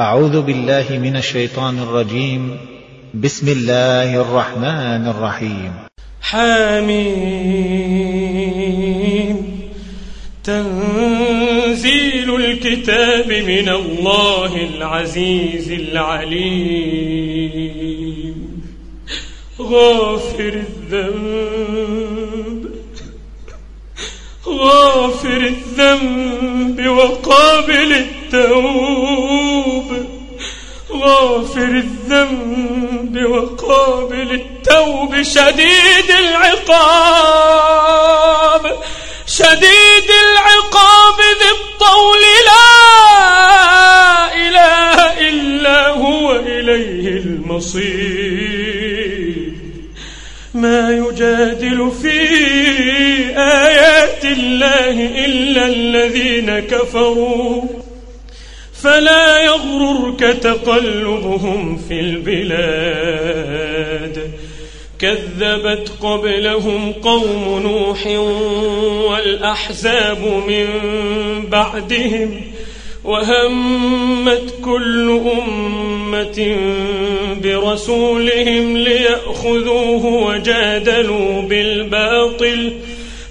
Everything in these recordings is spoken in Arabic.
أعوذ بالله من الشيطان الرجيم. بسم الله الرحمن الرحيم. حميم. تنزيل الكتاب من الله العزيز العليم. غافر الذنب. غافر الذنب وقابل غافر الذنب وقابل التوب شديد العقاب شديد العقاب ذي الطول لا إله إلا هو إليه المصير. ما يجادل في آيات الله إلا الذين كفروا. فلا يغررك تقلبهم في البلاد. كذبت قبلهم قوم نوح والأحزاب من بعدهم وهمت كل أمة برسولهم ليأخذوه وجادلوا بالباطل.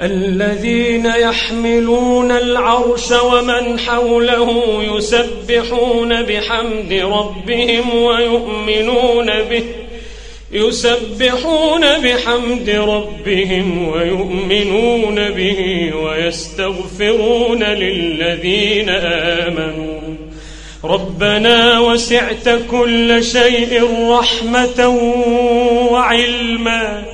الذين يحملون العرش ومن حوله يسبحون بحمد ربهم ويؤمنون به يسبحون بحمد ربهم ويؤمنون به ويستغفرون للذين آمنوا. ربنا وسعت كل شيء رحمة وعلما.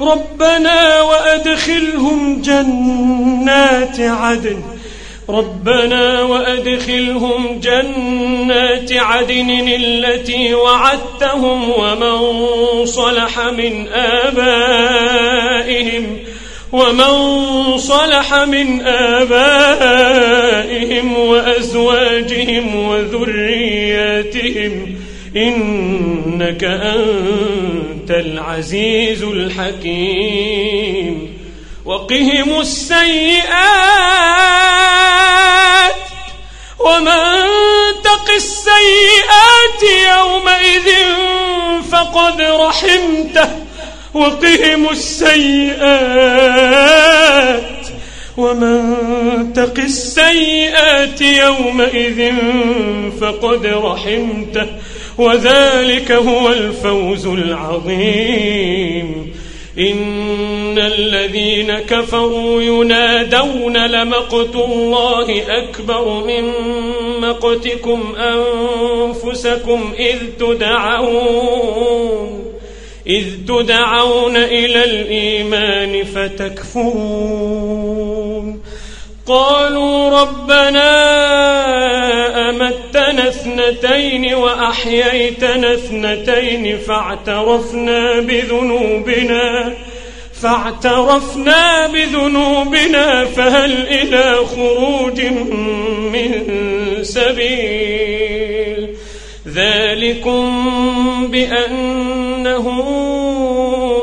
ربنا وأدخلهم جنات عدن. ربنا وأدخلهم جنات عدن التي وعدتهم ومن صلح من آبائهم ومن صلح من آبائهم وأزواجهم وذرياتهم. إنك أنت العزيز الحكيم. وقهم السيئات ومن تق السيئات يومئذ فقد رحمته. وقهم السيئات ومن تق السيئات يومئذ فقد رحمته. وذلك هو الفوز العظيم. إن الذين كفروا ينادون لمقت الله أكبر من مقتكم أنفسكم إذ تدعون إذ تدعون إلى الإيمان فتكفرون. قالوا ربنا أمتنا اثنتين وأحييتنا اثنتين فاعترفنا بذنوبنا فاعترفنا بذنوبنا فهل إلى خروج من سبيل؟ ذلكم بأنه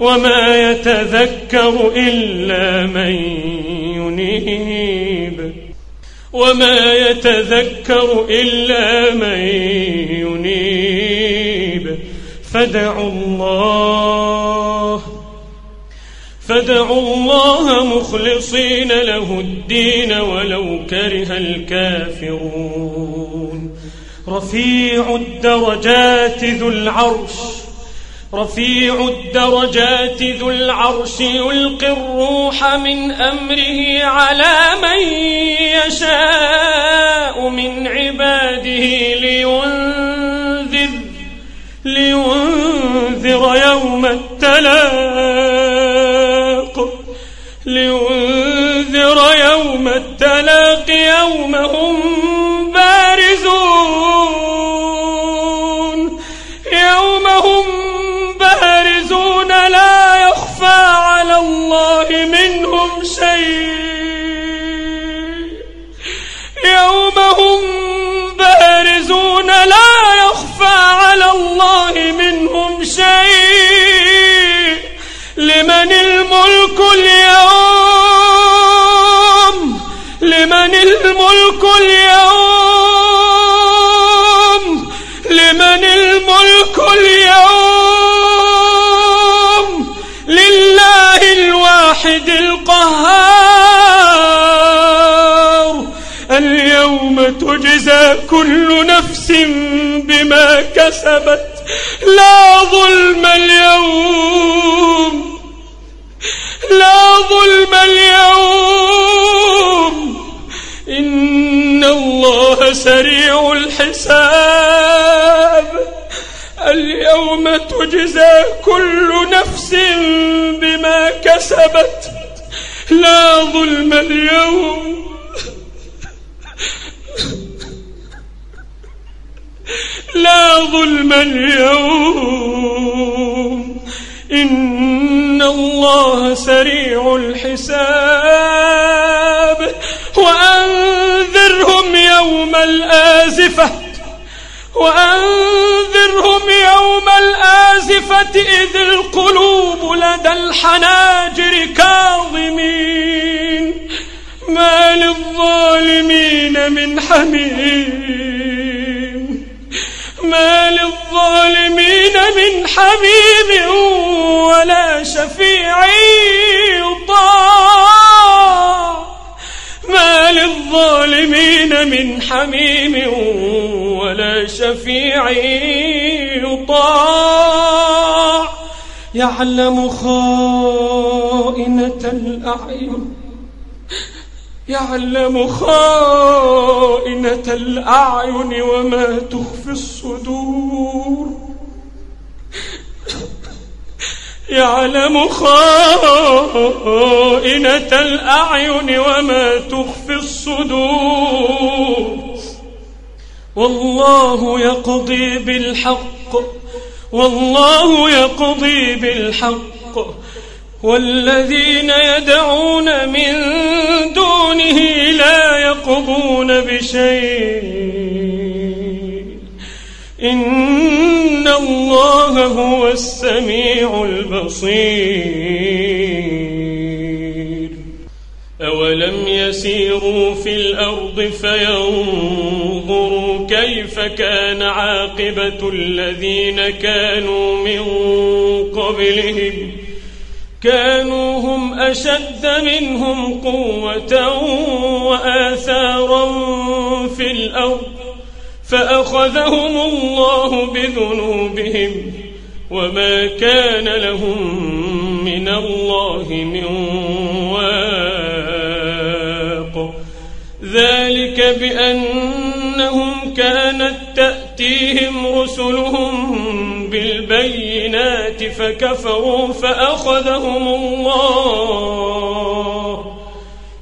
وما يتذكر إلا من ينيب. وما يتذكر إلا من ينيب. فدعوا الله فدعوا الله مخلصين له الدين ولو كره الكافرون. رفيع الدرجات ذو العرش رفيع الدرجات ذو العرش يلقي الروح من أمره على من يشاء من عباده لينذر لينذر يوم التلاق. لينذر يوم التلاق يوم هم شيء. يوم هم بارزون لا يخفى على الله منهم شيء. لمن الملك اليوم؟ لمن الملك اليوم؟ تجزى كل نفس بما كسبت لا ظلم اليوم لا ظلم اليوم. إن الله سريع الحساب. اليوم تجزى كل نفس بما كسبت. لا ظلم اليوم. لا ظلم اليوم. إن الله سريع الحساب. وأنذرهم يوم الآزفة. وأنذرهم يوم الآزفة إذ القلوب لدى الحناجر كاظمين. ما للظالمين من حميم. ما للظالمين من حميم ولا شفيع يطاع. ما للظالمين من حميم ولا شفيع يطاع. يعلم خائنة الأعين. يعلم خائنة الأعين وما تخفي الصدور. يعلم خائنة الأعين وما تخفي الصدور. والله يقضي بالحق والله يقضي بالحق. والذين يدعون من دونه لا يقضون بشيء. إن الله هو السميع البصير. أولم يسيروا في الأرض فينظروا كيف كان عاقبة الذين كانوا من قبلهم كانوا هم أشد منهم قوة وآثارا في الأرض فأخذهم الله بذنوبهم وما كان لهم من الله من واق. ذلك بأنهم كانت تأتيهم رسلهم بالبينات فكفروا فأخذهم الله.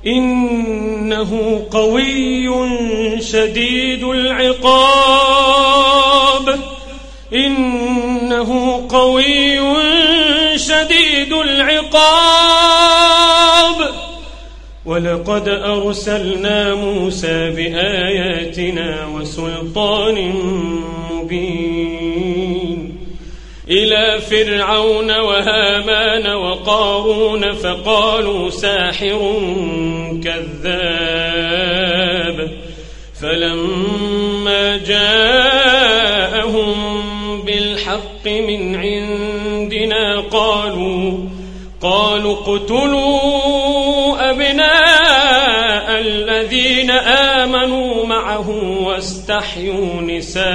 إنه قوي شديد العقاب. إنه قوي شديد العقاب. ولقد أرسلنا موسى بآياتنا وسلطان مبين. إلى فرعون وهامان وقارون فقالوا ساحر كذاب فلما جاءهم بالحق من عندنا قالوا قالوا اقتلوا أبناء الذين آمنوا معه واستحيوا نساءهم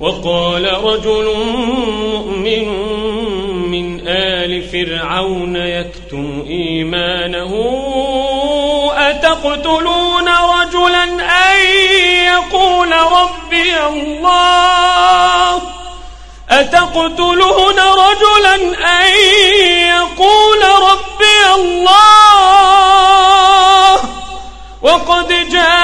وقال رجل مؤمن من آل فرعون يكتم إيمانه أتقتلون رجلا أن يقول ربي الله؟ أتقتلون رجلا أن يقول ربي الله؟ وقد جاءكم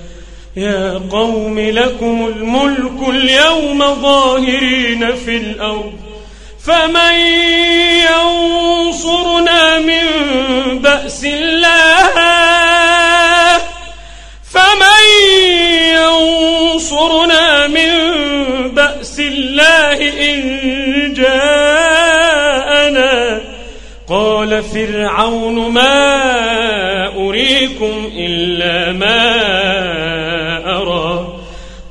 يا قوم لكم الملك اليوم ظاهرين في الأرض. فمن ينصرنا من بأس الله؟ فمن ينصرنا من بأس الله إن جاءنا؟ قال فرعون ما أريكم إلا ما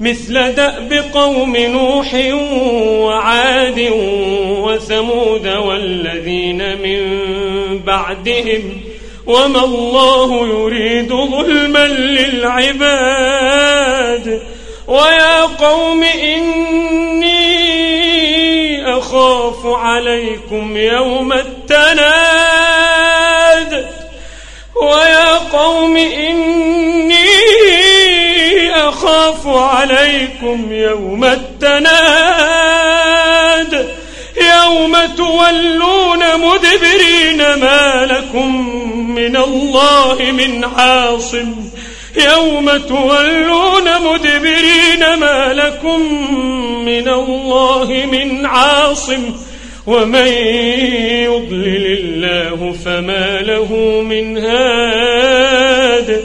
مثل دأب قوم نوح وعاد وثمود والذين من بعدهم وما الله يريد ظلما للعباد ويا قوم إني أخاف عليكم يوم التناد ويا قوم إني عليكم يوم التناد. يوم تولون مدبرين ما لكم من الله من عاصم. يوم تولون مدبرين ما لكم من الله من عاصم. ومن يضلل الله فما له من هاد.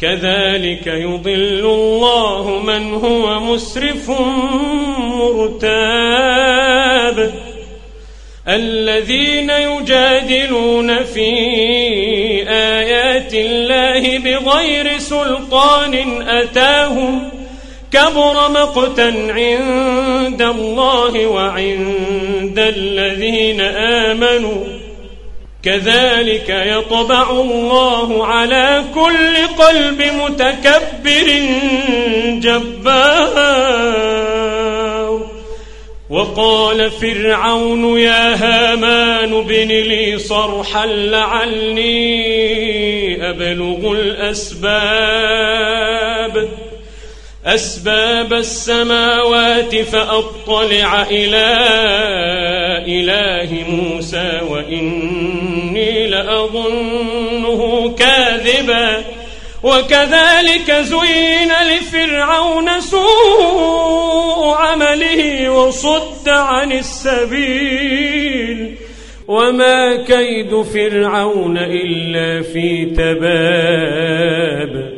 كذلك يضل الله من هو مسرف مرتاب. الذين يجادلون في آيات الله بغير سلطان أتاهم كبر مقتا عند الله وعند الذين آمنوا. كذلك يطبع الله على كل قلب متكبر جبار. وقال فرعون يا هامان بن لي صرحا لعلي أبلغ الأسباب. أسباب السماوات فأطلع إلى إله موسى وإني لأظنه كاذبا. وكذلك زين لفرعون سوء عمله وصد عن السبيل. وما كيد فرعون إلا في تباب.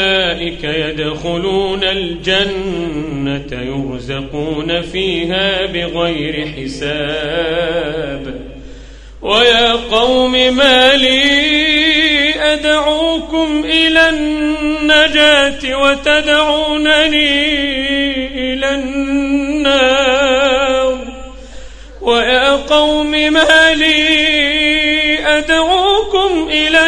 يدخلون الجنة يرزقون فيها بغير حساب. ويا قوم ما لي أدعوكم إلى النجاة وتدعونني إلى النار. ويا قوم ما لي أدعوكم إلى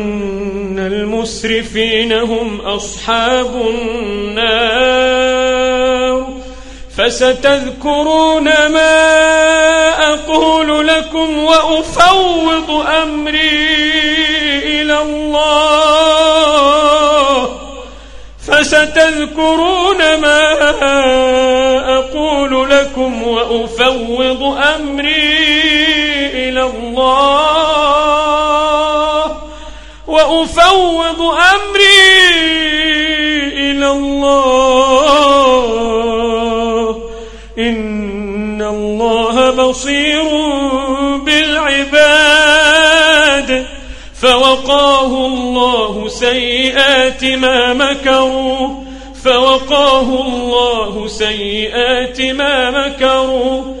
المسرفين هم أصحاب النار فستذكرون ما أقول لكم وأفوض أمري إلى الله فستذكرون ما أقول لكم وأفوض أمري إلى الله وأفوض أمري إلى الله. إن الله بصير بالعباد. فوقاه الله سيئات ما مكروا. فوقاه الله سيئات ما مكروا.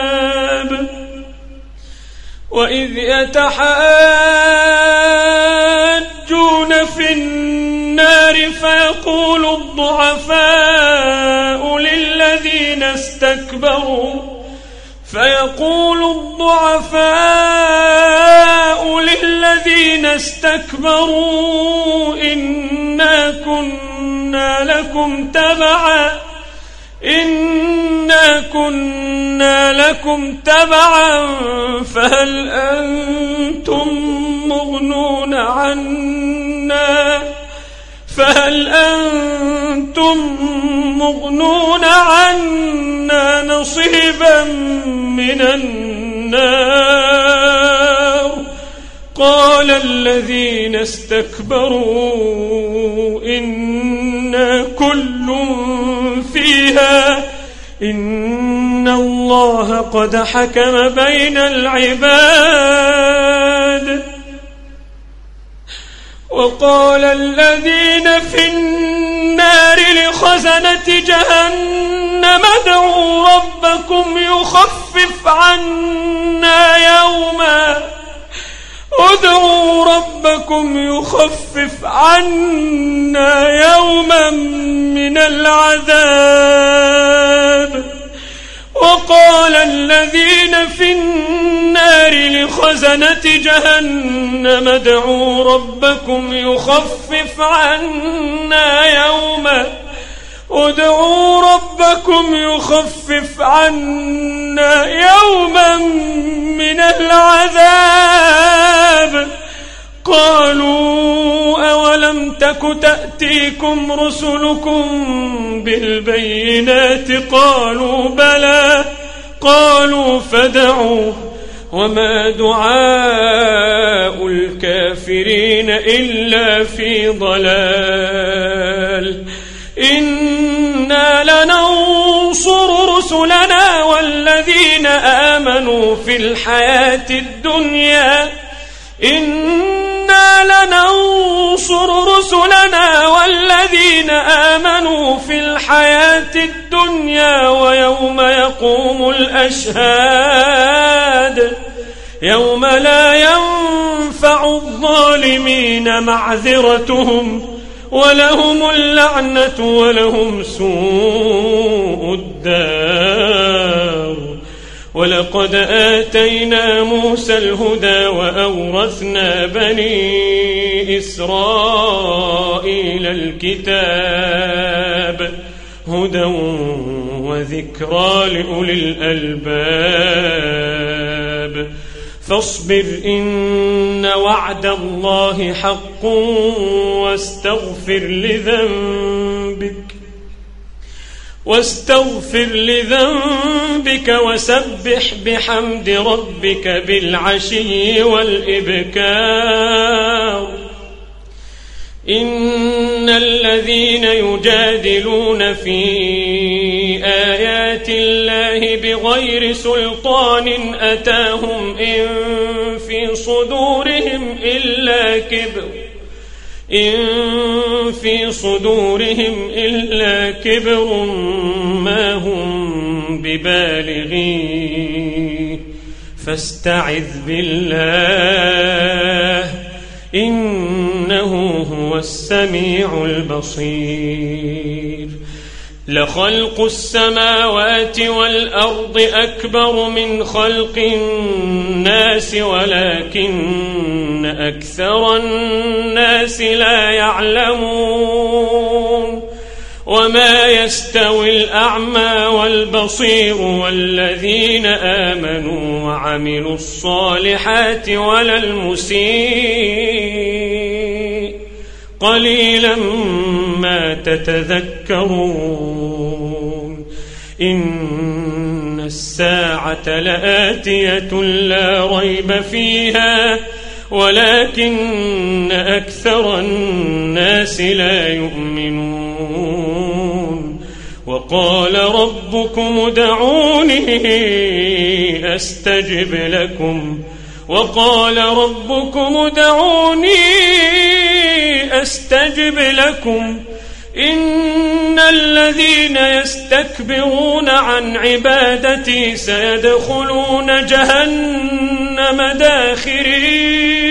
وإذ يتحاجون في النار فيقول الضعفاء للذين استكبروا فيقول الضعفاء للذين استكبروا إنا كنا لكم تبعا إنا كنا لكم تبعا فهل أنتم مغنون عنا فهل أنتم مغنون عنا نصيبا من النار قال الذين استكبروا إنا كل فيها إن الله قد حكم بين العباد وقال الذين في النار لخزنة جهنم ادعوا ربكم يخفف عنا ادعوا ربكم يخفف عنا يوما من العذاب. وقال الذين في النار لخزنة جهنم ادعوا ربكم يخفف عنا يوما ادعوا ربكم يخفف عنا يوما من العذاب. قالوا أولم تك تأتيكم رسلكم بالبينات؟ قالوا بلى. قالوا فدعوا وما دعاء الكافرين إلا في ضلال. إنا لننصر رسلنا والذين آمنوا في الحياة الدنيا. إنا لننصر رسلنا والذين آمنوا في الحياة الدنيا ويوم يقوم الأشهاد. يوم لا ينفع الظالمين معذرتهم. ولهم اللعنة ولهم سوء الدار. ولقد آتينا موسى الهدى وأورثنا بني إسرائيل الكتاب هدى وذكرى لأولي الألباب. فاصبر إن وعد الله حق واستغفر لذنبك واستغفر لذنبك وسبح بحمد ربك بالعشي والإبكار إن الذين يجادلون في آيات الله بغير سلطان أتاهم إن في صدورهم إلا كبر إن في صدورهم إلا كبر ما هم ببالغيه فاستعذ بالله إنه هو السميع البصير. لخلق السماوات والأرض أكبر من خلق الناس ولكن أكثر الناس لا يعلمون. وما يستوي الأعمى والبصير والذين آمنوا وعملوا الصالحات ولا المسيء. قليلا ما تتذكرون. إن الساعة لآتية لا ريب فيها ولكن أكثر الناس لا يؤمنون. وقال ربكم ادعوني أستجب لكم. وقال ربكم ادعوني أستجب لكم. إن الذين يستكبرون عن عبادتي سيدخلون جهنم داخرين.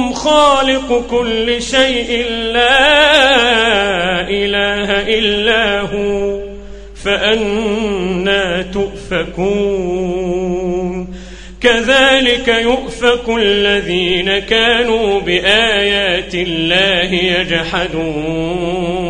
ربكم خالق كل شيء لا إله إلا هو فأنا تؤفكون كذلك يؤفك الذين كانوا بآيات الله يجحدون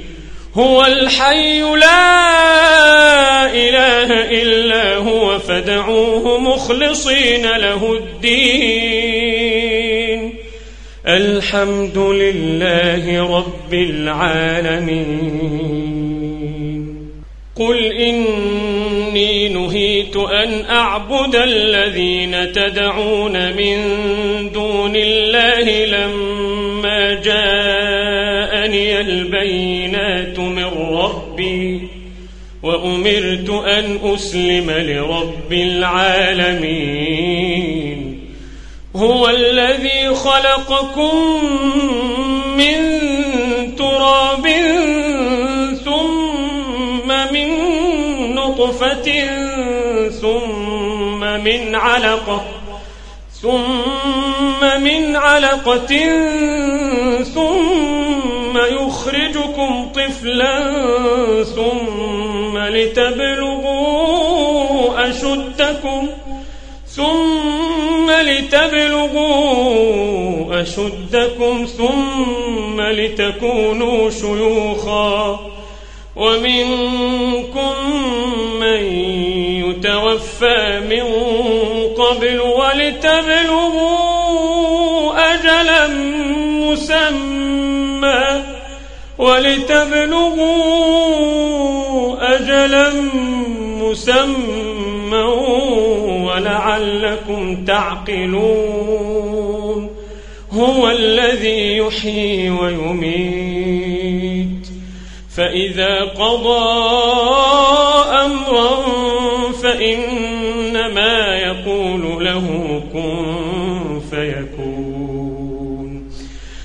هو الحي لا إله إلا هو فدعوه مخلصين له الدين. الحمد لله رب العالمين. قل إني نهيت أن أعبد الذين تدعون من دون الله لما جاءني البينات ربي وأمرت أن أسلم لرب العالمين. هو الذي خلقكم من تراب ثم من نطفة ثم من علقة ثم من علقة ثم يخرجكم طفلا ثم لتبلغوا أشدكم ثم لتبلغوا أشدكم ثم لتكونوا شيوخا ومنكم من يتوفى من قبل ولتبلغوا ولتبلغوا أجلا مسمى ولعلكم تعقلون هو الذي يحيي ويميت فإذا قضى أمرا فإنما يقول له كن فيكون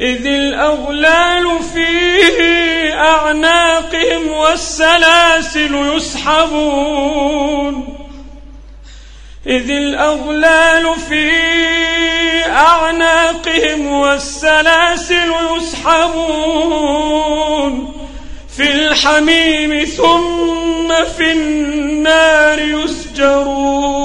إذ الأغلال في أعناقهم والسلاسل يسحبون. إذ الأغلال في أعناقهم والسلاسل يسحبون. في الحميم ثم في النار يسجرون.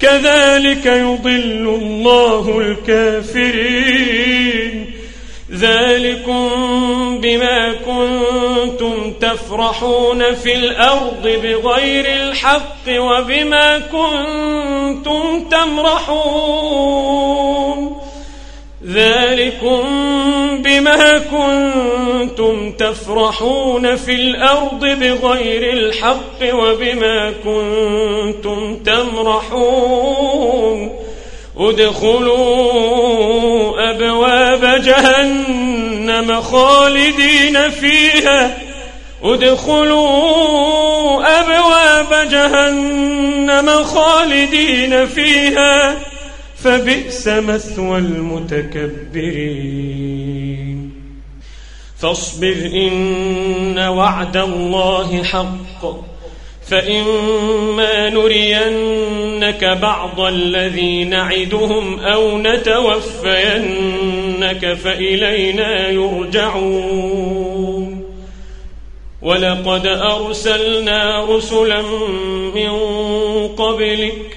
كذلك يضل الله الكافرين. ذلكم بما كنتم تفرحون في الأرض بغير الحق وبما كنتم تمرحون. ذلكم بما كنتم تفرحون في الأرض بغير الحق وبما كنتم تمرحون. ادخلوا أبواب جهنم خالدين فيها. ادخلوا أبواب جهنم خالدين فيها. فبئس مثوى المتكبرين. فاصبر إن وعد الله حق. فإما نرينك بعض الذي نعدهم أو نتوفينك فإلينا يرجعون. ولقد أرسلنا رسلا من قبلك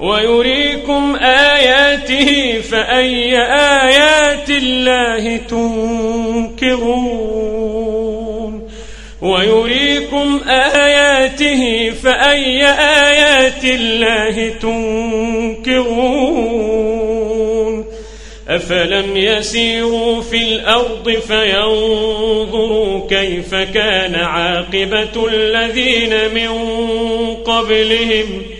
ويريكم آياته فأي آيات الله تنكرون ويريكم آياته فأي آيات الله تنكرون أفلم يسيروا في الأرض فينظروا كيف كان عاقبة الذين من قبلهم ۖ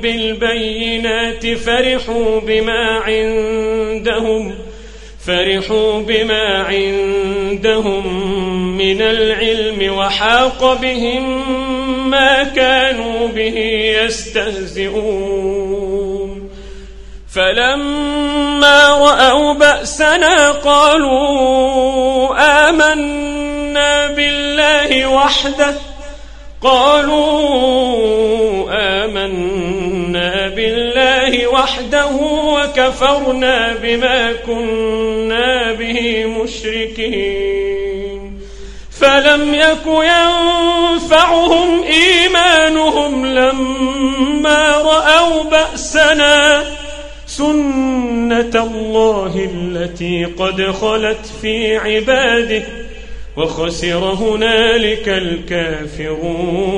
بالبينات فرحوا بما عندهم فرحوا بما عندهم من العلم وحاق بهم ما كانوا به يستهزئون. فلما رأوا بأسنا قالوا آمنا بالله وحده قالوا آمنا بالله وحده وكفرنا بما كنا به مشركين. فلم يك ينفعهم إيمانهم لما رأوا بأسنا سنة الله التي قد خلت في عباده وخسر هنالك الكافرون.